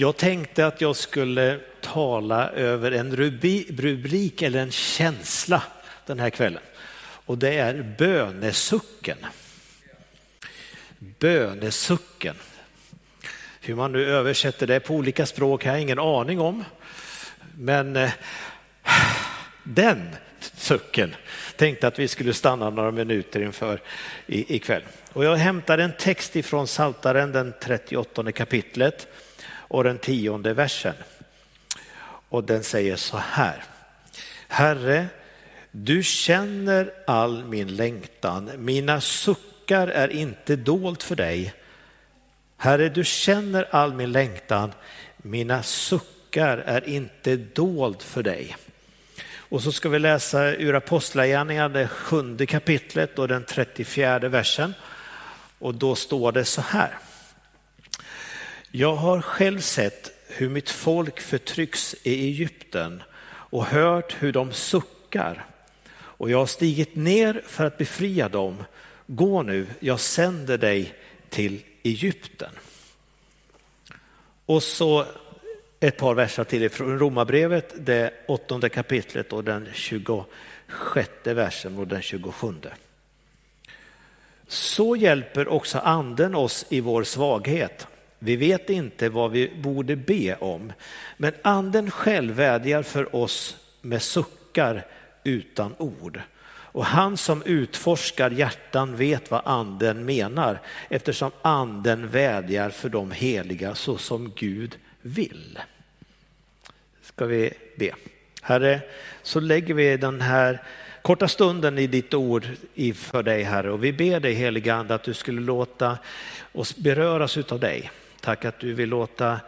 Jag tänkte att jag skulle tala över en rubrik eller en känsla den här kvällen. Och det är bönesucken. Bönesucken. Hur man nu översätter det på olika språk har jag ingen aning om. Men eh, den sucken tänkte att vi skulle stanna några minuter inför ikväll. Och jag hämtar en text ifrån Saltaren, den 38 kapitlet och den tionde versen. Och den säger så här. Herre, du känner all min längtan, mina suckar är inte dolt för dig. Herre, du känner all min längtan, mina suckar är inte dold för dig. Och så ska vi läsa ur Apostlagärningarna, det sjunde kapitlet och den 34 versen. Och då står det så här. Jag har själv sett hur mitt folk förtrycks i Egypten och hört hur de suckar. Och jag har stigit ner för att befria dem. Gå nu, jag sänder dig till Egypten. Och så ett par verser till från Romarbrevet, det åttonde kapitlet och den 26 versen och den 27. Så hjälper också anden oss i vår svaghet. Vi vet inte vad vi borde be om, men anden själv vädjar för oss med suckar utan ord. Och han som utforskar hjärtan vet vad anden menar eftersom anden vädjar för de heliga så som Gud vill. Ska vi be. Herre, så lägger vi den här korta stunden i ditt ord för dig Herre och vi ber dig heliga Ande att du skulle låta oss beröras utav dig. Tack att du vill låta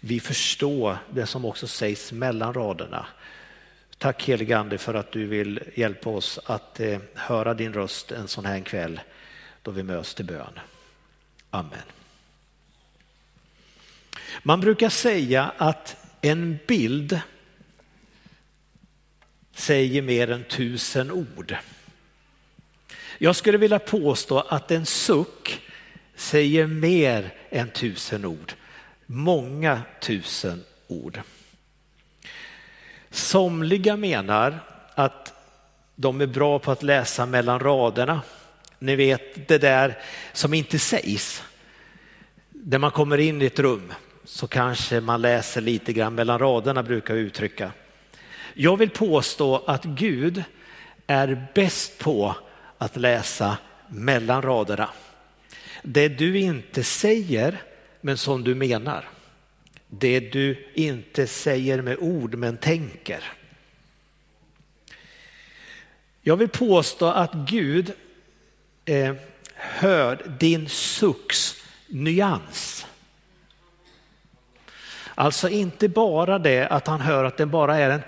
vi förstå det som också sägs mellan raderna. Tack helige Ande för att du vill hjälpa oss att eh, höra din röst en sån här kväll då vi möts till bön. Amen. Man brukar säga att en bild säger mer än tusen ord. Jag skulle vilja påstå att en suck säger mer än tusen ord. Många tusen ord. Somliga menar att de är bra på att läsa mellan raderna. Ni vet det där som inte sägs. När man kommer in i ett rum så kanske man läser lite grann mellan raderna brukar vi uttrycka. Jag vill påstå att Gud är bäst på att läsa mellan raderna. Det du inte säger men som du menar. Det du inte säger med ord men tänker. Jag vill påstå att Gud eh, hör din sucks nyans. Alltså inte bara det att han hör att det bara är en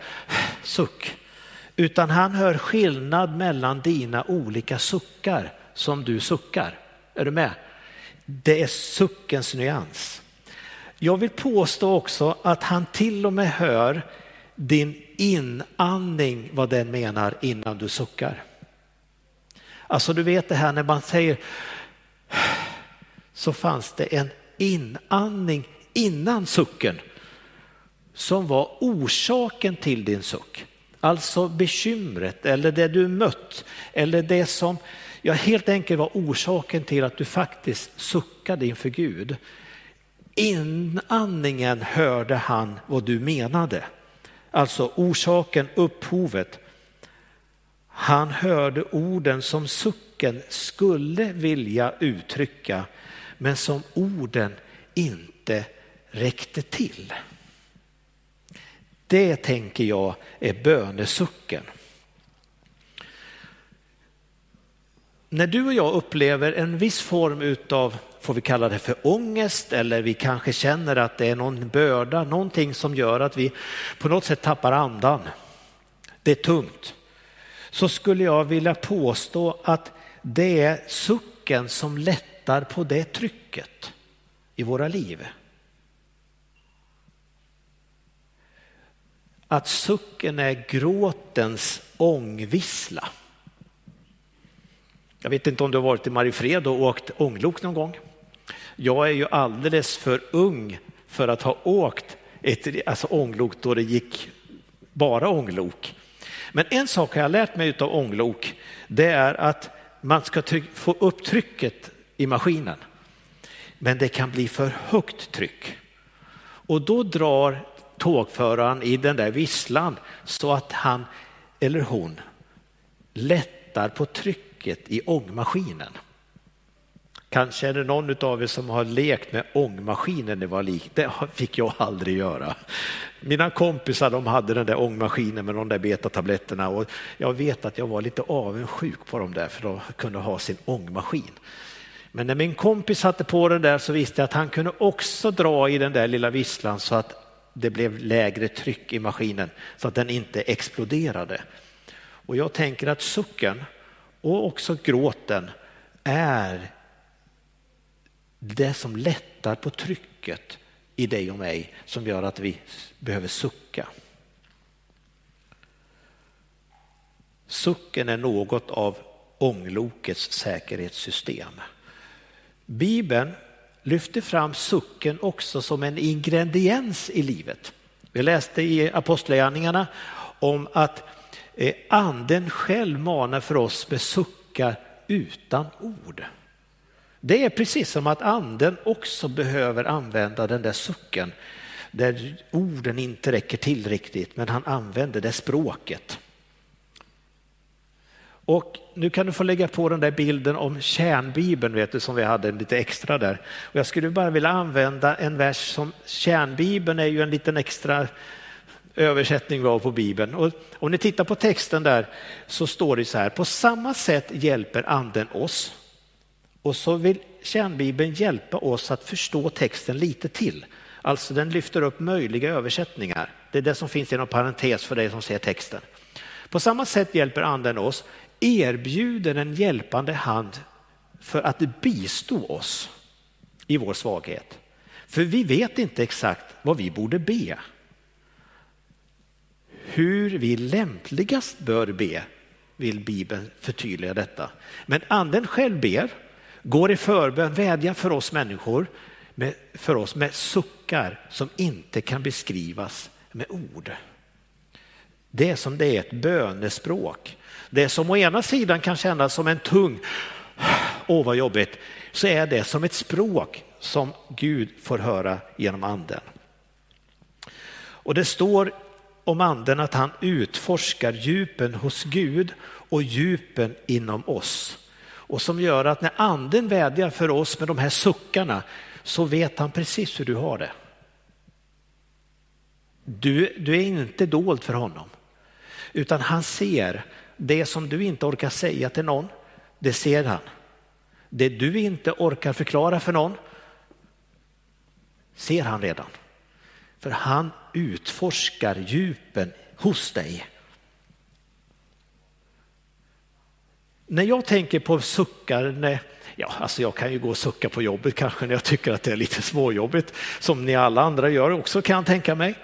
suck, utan han hör skillnad mellan dina olika suckar som du suckar. Är du med? Det är suckens nyans. Jag vill påstå också att han till och med hör din inandning, vad den menar innan du suckar. Alltså du vet det här när man säger så fanns det en inandning innan sucken som var orsaken till din suck. Alltså bekymret eller det du mött eller det som ja, helt enkelt var orsaken till att du faktiskt suckade inför Gud. Inandningen hörde han vad du menade. Alltså orsaken, upphovet. Han hörde orden som sucken skulle vilja uttrycka men som orden inte räckte till. Det tänker jag är bönesucken. När du och jag upplever en viss form utav, får vi kalla det för ångest eller vi kanske känner att det är någon börda, någonting som gör att vi på något sätt tappar andan. Det är tungt. Så skulle jag vilja påstå att det är sucken som lättar på det trycket i våra liv. Att sucken är gråtens ångvissla. Jag vet inte om du har varit i Mariefred och åkt ånglok någon gång. Jag är ju alldeles för ung för att ha åkt ett alltså ånglok då det gick bara ånglok. Men en sak har jag lärt mig av ånglok, det är att man ska få upp trycket i maskinen. Men det kan bli för högt tryck. Och då drar tågföraren i den där visslan så att han eller hon lättar på trycket i ångmaskinen. Kanske är det någon av er som har lekt med ångmaskinen det var lik. Det fick jag aldrig göra. Mina kompisar de hade den där ångmaskinen med de där betatabletterna och jag vet att jag var lite avundsjuk på dem där för de kunde ha sin ångmaskin. Men när min kompis satte på den där så visste jag att han kunde också dra i den där lilla visslan så att det blev lägre tryck i maskinen så att den inte exploderade. Och jag tänker att sucken och också gråten är det som lättar på trycket i dig och mig som gör att vi behöver sucka. Sucken är något av ånglokets säkerhetssystem. Bibeln lyfter fram sucken också som en ingrediens i livet. Vi läste i Apostlagärningarna om att anden själv manar för oss med suckar utan ord. Det är precis som att anden också behöver använda den där sucken där orden inte räcker till riktigt, men han använder det språket. Och nu kan du få lägga på den där bilden om kärnbibeln vet du, som vi hade lite extra där. Och jag skulle bara vilja använda en vers som kärnbibeln är ju en liten extra översättning vi har på bibeln. Och om ni tittar på texten där så står det så här, på samma sätt hjälper anden oss och så vill kärnbibeln hjälpa oss att förstå texten lite till. Alltså den lyfter upp möjliga översättningar. Det är det som finns inom parentes för dig som ser texten. På samma sätt hjälper anden oss, erbjuder en hjälpande hand för att bistå oss i vår svaghet. För vi vet inte exakt vad vi borde be. Hur vi lämpligast bör be vill Bibeln förtydliga detta. Men anden själv ber går i förbön, vädjar för oss människor, med, för oss med suckar som inte kan beskrivas med ord. Det är som det är ett bönespråk. Det som å ena sidan kan kännas som en tung, åh vad jobbigt, så är det som ett språk som Gud får höra genom anden. Och det står om anden att han utforskar djupen hos Gud och djupen inom oss och som gör att när anden vädjar för oss med de här suckarna så vet han precis hur du har det. Du, du är inte dold för honom, utan han ser det som du inte orkar säga till någon, det ser han. Det du inte orkar förklara för någon ser han redan. För han utforskar djupen hos dig. När jag tänker på suckar, när, ja, alltså jag kan ju gå och sucka på jobbet kanske när jag tycker att det är lite småjobbigt, som ni alla andra gör också kan jag tänka mig.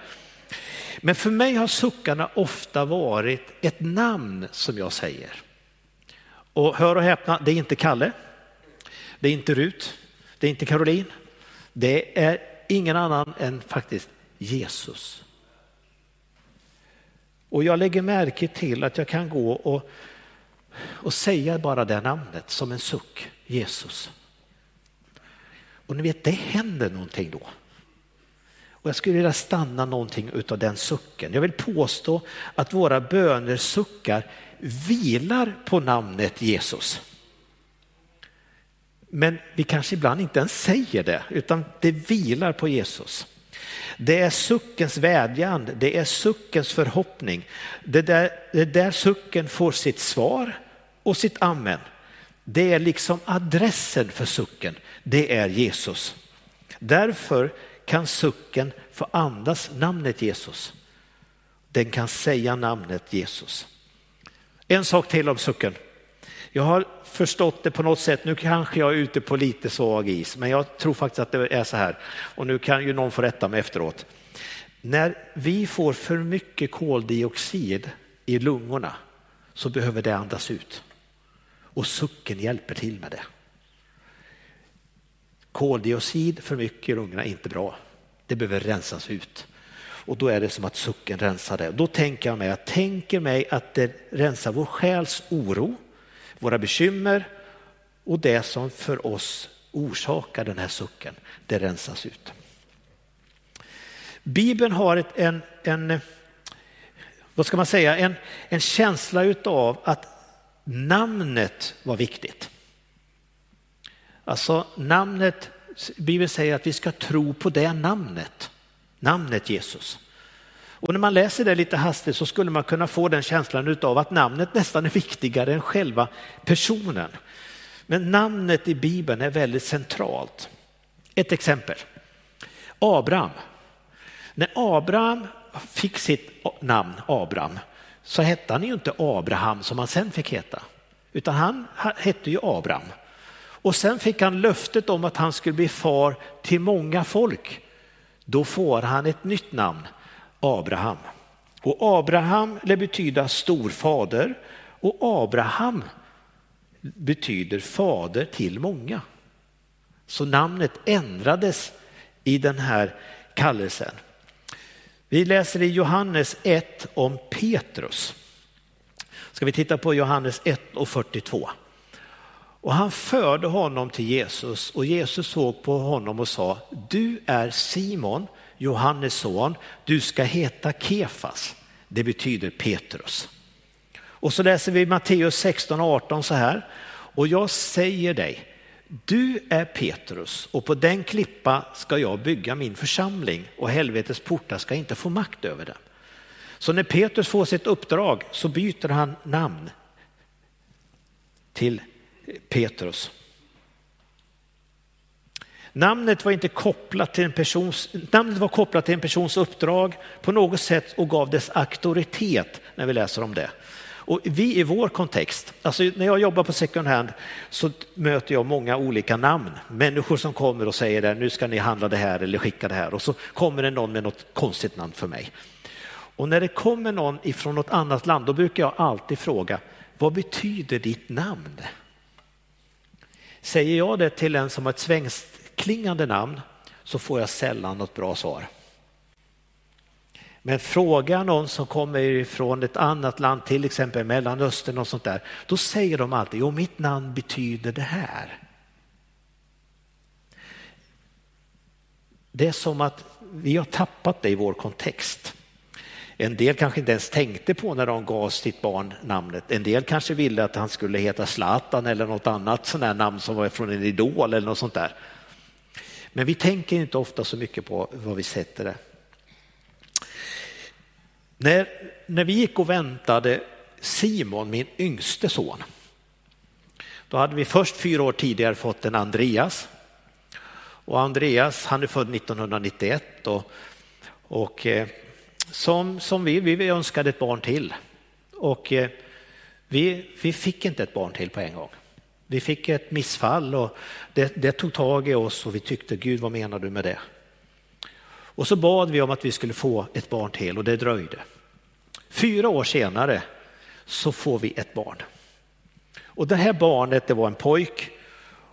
Men för mig har suckarna ofta varit ett namn som jag säger. Och hör och häpna, det är inte Kalle, det är inte Rut, det är inte Caroline, det är ingen annan än faktiskt Jesus. Och jag lägger märke till att jag kan gå och och säga bara det namnet som en suck, Jesus. Och ni vet, det händer någonting då. Och jag skulle vilja stanna någonting utav den sucken. Jag vill påstå att våra böner suckar vilar på namnet Jesus. Men vi kanske ibland inte ens säger det, utan det vilar på Jesus. Det är suckens vädjan, det är suckens förhoppning. Det där, det där sucken får sitt svar och sitt amen. Det är liksom adressen för sucken, det är Jesus. Därför kan sucken få andas namnet Jesus. Den kan säga namnet Jesus. En sak till om sucken. Jag har förstått det på något sätt, nu kanske jag är ute på lite svag is, men jag tror faktiskt att det är så här. Och nu kan ju någon få rätta mig efteråt. När vi får för mycket koldioxid i lungorna så behöver det andas ut. Och sucken hjälper till med det. Koldioxid för mycket i lungorna är inte bra. Det behöver rensas ut. Och då är det som att sucken rensar det. Då tänker jag mig, jag tänker mig att det rensar vår själs oro, våra bekymmer och det som för oss orsakar den här sucken, det rensas ut. Bibeln har ett, en, en, vad ska man säga, en, en känsla utav att namnet var viktigt. Alltså namnet, Bibeln säger att vi ska tro på det namnet, namnet Jesus. Och när man läser det lite hastigt så skulle man kunna få den känslan av att namnet nästan är viktigare än själva personen. Men namnet i Bibeln är väldigt centralt. Ett exempel. Abraham. När Abraham fick sitt namn Abraham så hette han ju inte Abraham som han sen fick heta, utan han hette ju Abraham. Och sen fick han löftet om att han skulle bli far till många folk. Då får han ett nytt namn, Abraham. Och Abraham lär betyder storfader och Abraham betyder fader till många. Så namnet ändrades i den här kallelsen. Vi läser i Johannes 1 om Petrus. Ska vi titta på Johannes 1 och 42. Och han förde honom till Jesus och Jesus såg på honom och sa, du är Simon, Johannes son, du ska heta Kefas. Det betyder Petrus. Och så läser vi Matteus 16 och 18 så här. Och jag säger dig, du är Petrus och på den klippa ska jag bygga min församling och helvetets portar ska inte få makt över den. Så när Petrus får sitt uppdrag så byter han namn till Petrus. Namnet var inte kopplat till en persons, namnet var kopplat till en persons uppdrag på något sätt och gav dess auktoritet när vi läser om det. Och vi i vår kontext, alltså när jag jobbar på second hand så möter jag många olika namn. Människor som kommer och säger det, nu ska ni handla det här eller skicka det här och så kommer det någon med något konstigt namn för mig. Och när det kommer någon ifrån något annat land då brukar jag alltid fråga, vad betyder ditt namn? Säger jag det till en som har ett svenskt klingande namn så får jag sällan något bra svar. Men fråga någon som kommer från ett annat land, till exempel Mellanöstern och sånt där, då säger de alltid, jo mitt namn betyder det här. Det är som att vi har tappat det i vår kontext. En del kanske inte ens tänkte på när de gav sitt barn namnet. En del kanske ville att han skulle heta Zlatan eller något annat sånt namn som var från en idol eller något sånt där. Men vi tänker inte ofta så mycket på vad vi sätter det. När, när vi gick och väntade Simon, min yngste son, då hade vi först fyra år tidigare fått en Andreas. Och Andreas, han är född 1991 och, och eh, som, som vi, vi önskade ett barn till. Och eh, vi, vi fick inte ett barn till på en gång. Vi fick ett missfall och det, det, tog tag i oss och vi tyckte, Gud vad menar du med det? Och så bad vi om att vi skulle få ett barn till och det dröjde. Fyra år senare så får vi ett barn. Och det här barnet det var en pojk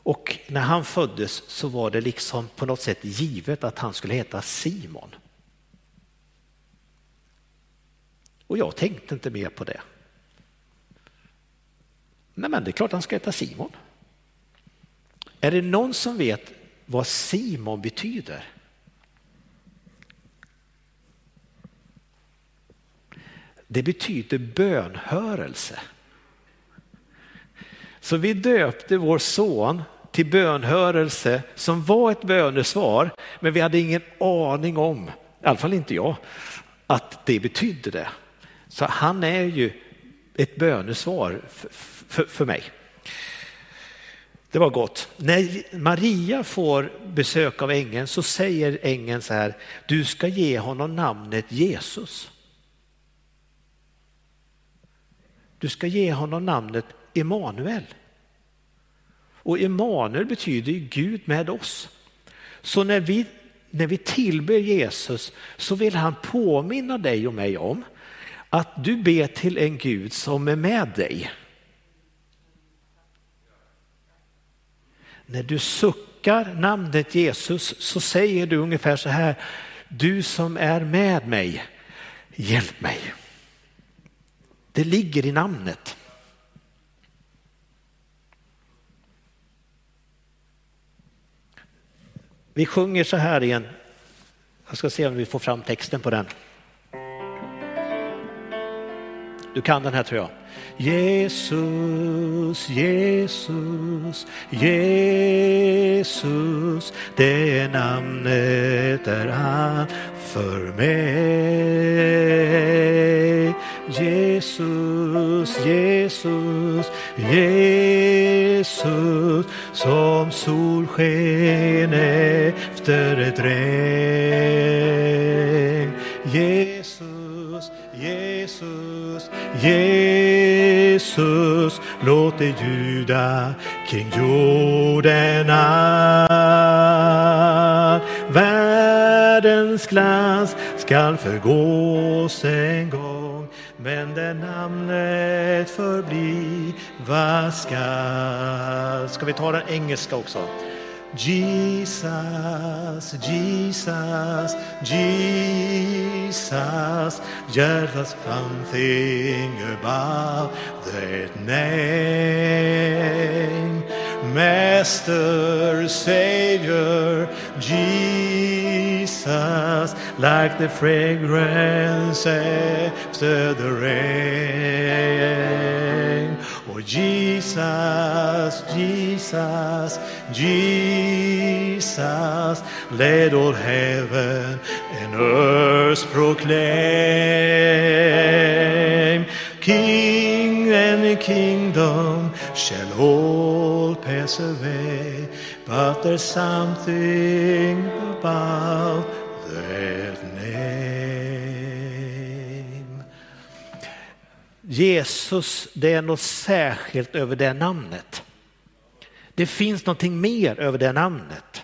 och när han föddes så var det liksom på något sätt givet att han skulle heta Simon. Och jag tänkte inte mer på det. Nej, men det är klart han ska heta Simon. Är det någon som vet vad Simon betyder? Det betyder bönhörelse. Så vi döpte vår son till bönhörelse som var ett bönesvar, men vi hade ingen aning om, i alla fall inte jag, att det betydde det. Så han är ju ett bönesvar för, för, för mig. Det var gott. När Maria får besök av ängeln så säger ängeln så här, du ska ge honom namnet Jesus. Du ska ge honom namnet Emanuel. Och Emanuel betyder ju Gud med oss. Så när vi, när vi tillber Jesus så vill han påminna dig och mig om att du ber till en Gud som är med dig. När du suckar namnet Jesus så säger du ungefär så här, du som är med mig, hjälp mig. Det ligger i namnet. Vi sjunger så här igen. Jag ska se om vi får fram texten på den. Du kan den här tror jag. Jesus, Jesus, Jesus, det namnet är han för mig. Jesus, Jesus, Jesus, som solsken efter ett regn. Jesus, låt det ljuda kring jorden all. Världens glans skall förgås en gång, men där namnet förblir vaskat. skall? Ska vi ta den engelska också? Jesus, Jesus, Jesus, just as something about that name. Master, Savior, Jesus, like the fragrance after the rain. Oh, Jesus, Jesus, Jesus, let all heaven and earth proclaim. King and kingdom shall all pass away, but there's something about that name. Jesus, det är något särskilt över det namnet. Det finns någonting mer över det namnet.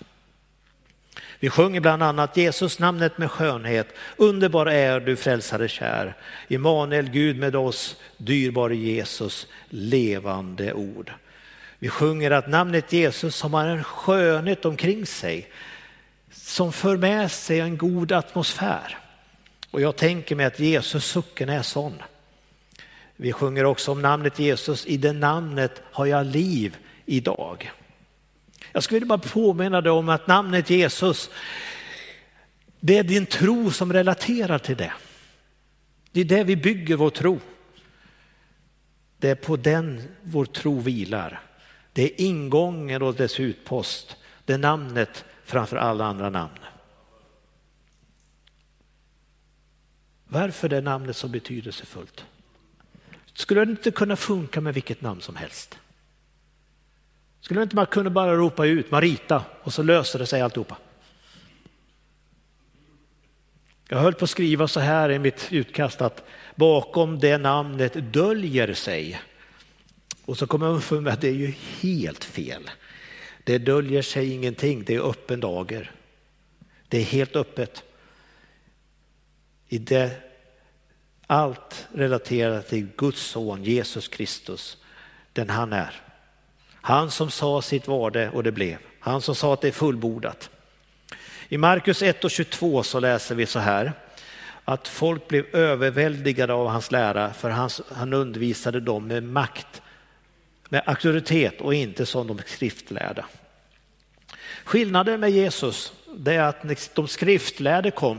Vi sjunger bland annat Jesus namnet med skönhet. Underbar är du frälsare kär. Immanuel Gud med oss, dyrbar Jesus, levande ord. Vi sjunger att namnet Jesus som har en skönhet omkring sig som för med sig en god atmosfär. Och jag tänker mig att Jesus sucken är sån. Vi sjunger också om namnet Jesus, i det namnet har jag liv idag. Jag skulle bara påminna dig om att namnet Jesus, det är din tro som relaterar till det. Det är det vi bygger vår tro. Det är på den vår tro vilar. Det är ingången och dess utpost. Det är namnet framför alla andra namn. Varför är namnet så betydelsefullt? Skulle det inte kunna funka med vilket namn som helst? Skulle inte man kunna bara ropa ut Marita och så löser det sig alltihopa? Jag höll på att skriva så här i mitt utkast att bakom det namnet döljer sig. Och så kom jag för mig att det är ju helt fel. Det döljer sig ingenting, det är öppen dager. Det är helt öppet. I det, allt relaterat till Guds son Jesus Kristus, den han är. Han som sa sitt var det och det blev. Han som sa att det är fullbordat. I Markus 1 och 22 så läser vi så här att folk blev överväldigade av hans lära för han, han undervisade dem med makt, med auktoritet och inte som de skriftlärda. Skillnaden med Jesus det är att när de skriftlärde kom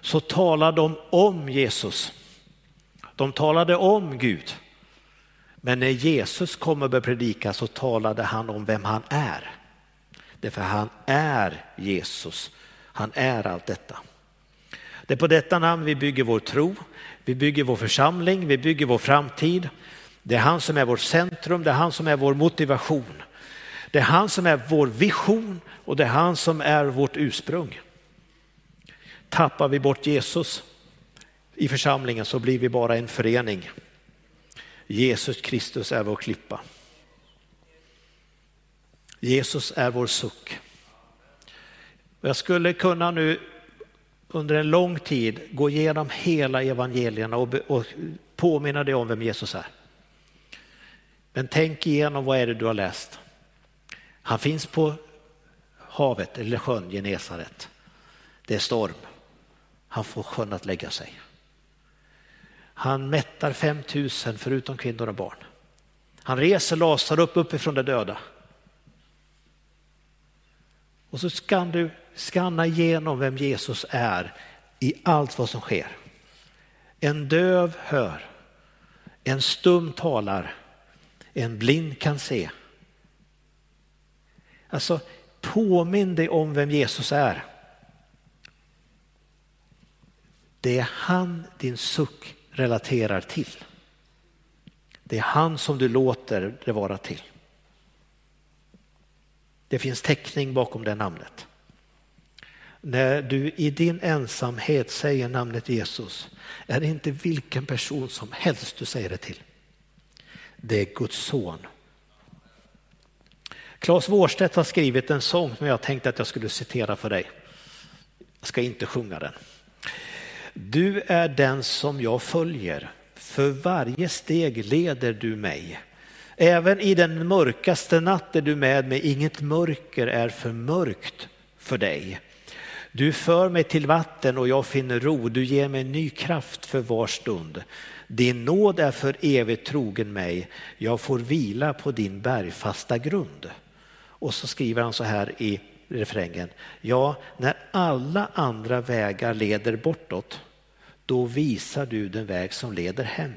så talade de om Jesus. De talade om Gud. Men när Jesus kom och började predika så talade han om vem han är. Därför han är Jesus. Han är allt detta. Det är på detta namn vi bygger vår tro, vi bygger vår församling, vi bygger vår framtid. Det är han som är vårt centrum, det är han som är vår motivation. Det är han som är vår vision och det är han som är vårt ursprung. Tappar vi bort Jesus i församlingen så blir vi bara en förening. Jesus Kristus är vår klippa. Jesus är vår suck. Jag skulle kunna nu under en lång tid gå igenom hela evangelierna och, och påminna dig om vem Jesus är. Men tänk igenom vad är det du har läst. Han finns på havet eller sjön Genesaret. Det är storm. han får sjön att lägga sig. Han mättar 5000 förutom kvinnor och barn. Han reser Lazarus upp uppifrån de döda. Och så kan du skanna igenom vem Jesus är i allt vad som sker. En döv hör, en stum talar, en blind kan se. Alltså påminn dig om vem Jesus är. Det är han din suck relaterar till. Det är han som du låter det vara till. Det finns täckning bakom det namnet. När du i din ensamhet säger namnet Jesus är det inte vilken person som helst du säger det till. Det är Guds son. Claes Vårstedt har skrivit en sång som jag tänkte att jag skulle citera för dig. Jag ska inte sjunga den. Du är den som jag följer, för varje steg leder du mig. Även i den mörkaste natt är du med mig, inget mörker är för mörkt för dig. Du för mig till vatten och jag finner ro, du ger mig ny kraft för var stund. Din nåd är för evigt trogen mig, jag får vila på din bergfasta grund. Och så skriver han så här i refrängen, ja, när alla andra vägar leder bortåt, då visar du den väg som leder hem.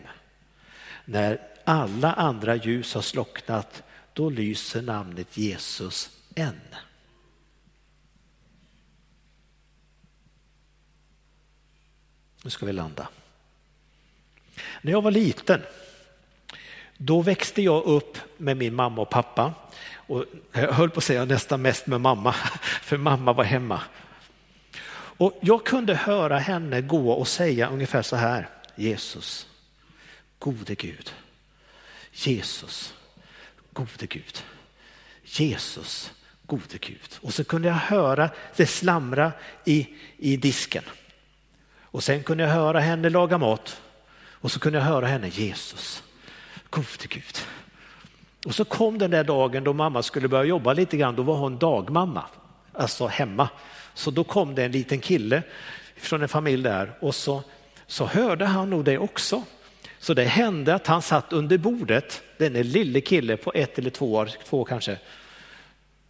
När alla andra ljus har slocknat, då lyser namnet Jesus än. Nu ska vi landa. När jag var liten, då växte jag upp med min mamma och pappa. Och jag höll på att säga nästan mest med mamma, för mamma var hemma. Och jag kunde höra henne gå och säga ungefär så här, Jesus, gode Gud, Jesus, gode Gud, Jesus, gode Gud. Och så kunde jag höra det slamra i, i disken. Och sen kunde jag höra henne laga mat och så kunde jag höra henne, Jesus, gode Gud. Och så kom den där dagen då mamma skulle börja jobba lite grann, då var hon dagmamma, alltså hemma. Så då kom det en liten kille från en familj där och så, så hörde han nog det också. Så det hände att han satt under bordet, denne lille kille på ett eller två år, två kanske,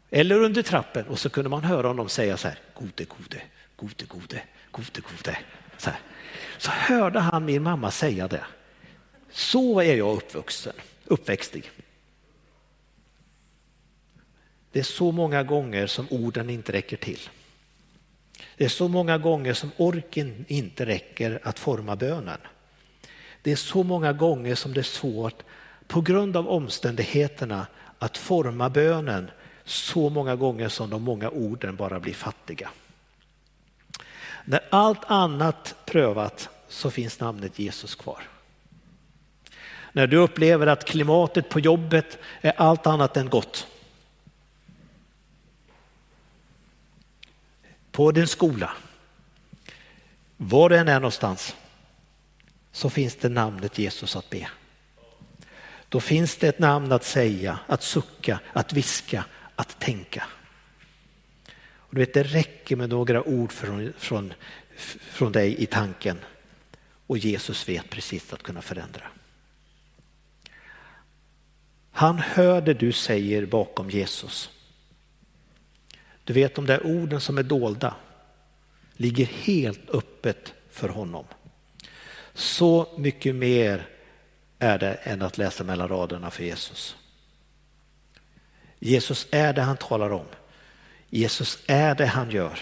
eller under trappen och så kunde man höra honom säga så här, gode, gode, gode, gode, gode, gode. Så, här. så hörde han min mamma säga det. Så är jag uppvuxen, uppväxtig. Det är så många gånger som orden inte räcker till. Det är så många gånger som orken inte räcker att forma bönen. Det är så många gånger som det är svårt på grund av omständigheterna att forma bönen så många gånger som de många orden bara blir fattiga. När allt annat prövat så finns namnet Jesus kvar. När du upplever att klimatet på jobbet är allt annat än gott på din skola, var du än är någonstans, så finns det namnet Jesus att be. Då finns det ett namn att säga, att sucka, att viska, att tänka. Och du vet, det räcker med några ord från, från, från dig i tanken och Jesus vet precis att kunna förändra. Han hör det du säger bakom Jesus. Du vet de där orden som är dolda ligger helt öppet för honom. Så mycket mer är det än att läsa mellan raderna för Jesus. Jesus är det han talar om. Jesus är det han gör.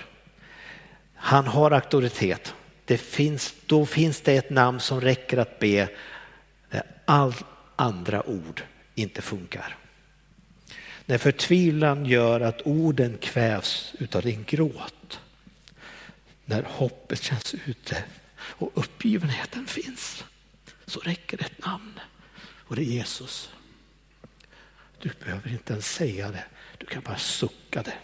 Han har auktoritet. Det finns, då finns det ett namn som räcker att be när all andra ord inte funkar. När förtvivlan gör att orden kvävs utav din gråt. När hoppet känns ute och uppgivenheten finns så räcker det ett namn och det är Jesus. Du behöver inte ens säga det, du kan bara sucka det.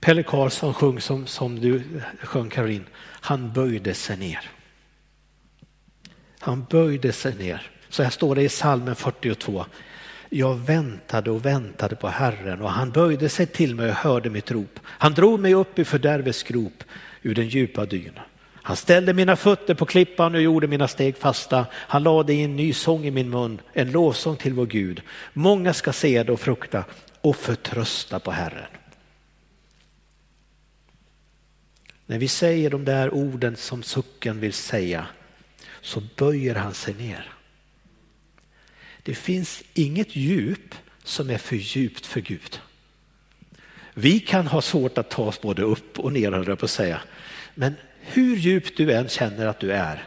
Pelle Karlsson sjöng som, som du sjöng Caroline, han böjde sig ner. Han böjde sig ner. Så här står det i salmen 42. Jag väntade och väntade på Herren och han böjde sig till mig och hörde mitt rop. Han drog mig upp i fördärvets grop ur den djupa dyn. Han ställde mina fötter på klippan och gjorde mina steg fasta. Han lade in en ny sång i min mun, en lovsång till vår Gud. Många ska se det och frukta och förtrösta på Herren. När vi säger de där orden som sucken vill säga så böjer han sig ner. Det finns inget djup som är för djupt för Gud. Vi kan ha svårt att ta oss både upp och ner, höll på att säga. Men hur djupt du än känner att du är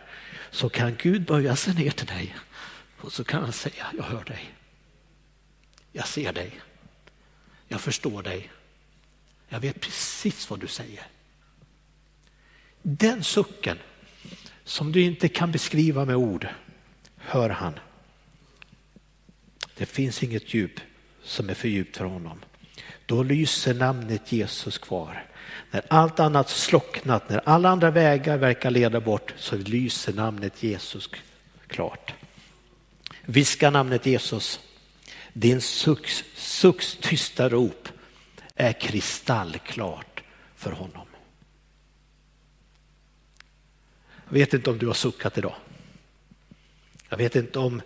så kan Gud böja sig ner till dig och så kan han säga, jag hör dig. Jag ser dig. Jag förstår dig. Jag vet precis vad du säger. Den sucken som du inte kan beskriva med ord hör han. Det finns inget djup som är för djupt för honom. Då lyser namnet Jesus kvar. När allt annat slocknat, när alla andra vägar verkar leda bort så lyser namnet Jesus klart. Viska namnet Jesus. Din sucks, sucks tysta rop är kristallklart för honom. Jag vet inte om du har suckat idag. Jag vet inte om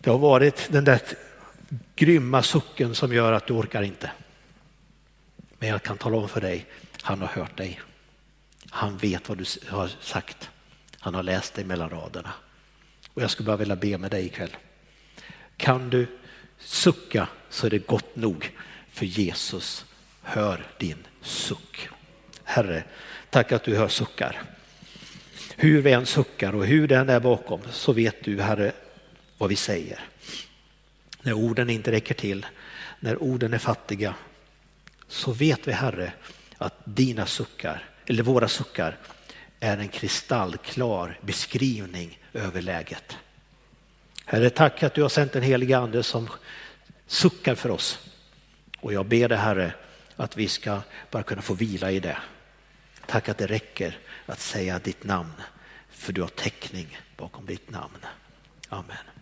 det har varit den där grymma sucken som gör att du orkar inte. Men jag kan tala om för dig, han har hört dig. Han vet vad du har sagt. Han har läst dig mellan raderna. Och jag skulle bara vilja be med dig ikväll. Kan du sucka så är det gott nog för Jesus hör din suck. Herre, tack att du hör suckar. Hur vi än suckar och hur den är bakom så vet du Herre vad vi säger. När orden inte räcker till, när orden är fattiga så vet vi Herre att dina suckar, eller våra suckar, är en kristallklar beskrivning över läget. Herre, tack att du har sänt en helig ande som suckar för oss. Och jag ber dig Herre att vi ska bara kunna få vila i det. Tack att det räcker att säga ditt namn, för du har täckning bakom ditt namn. Amen.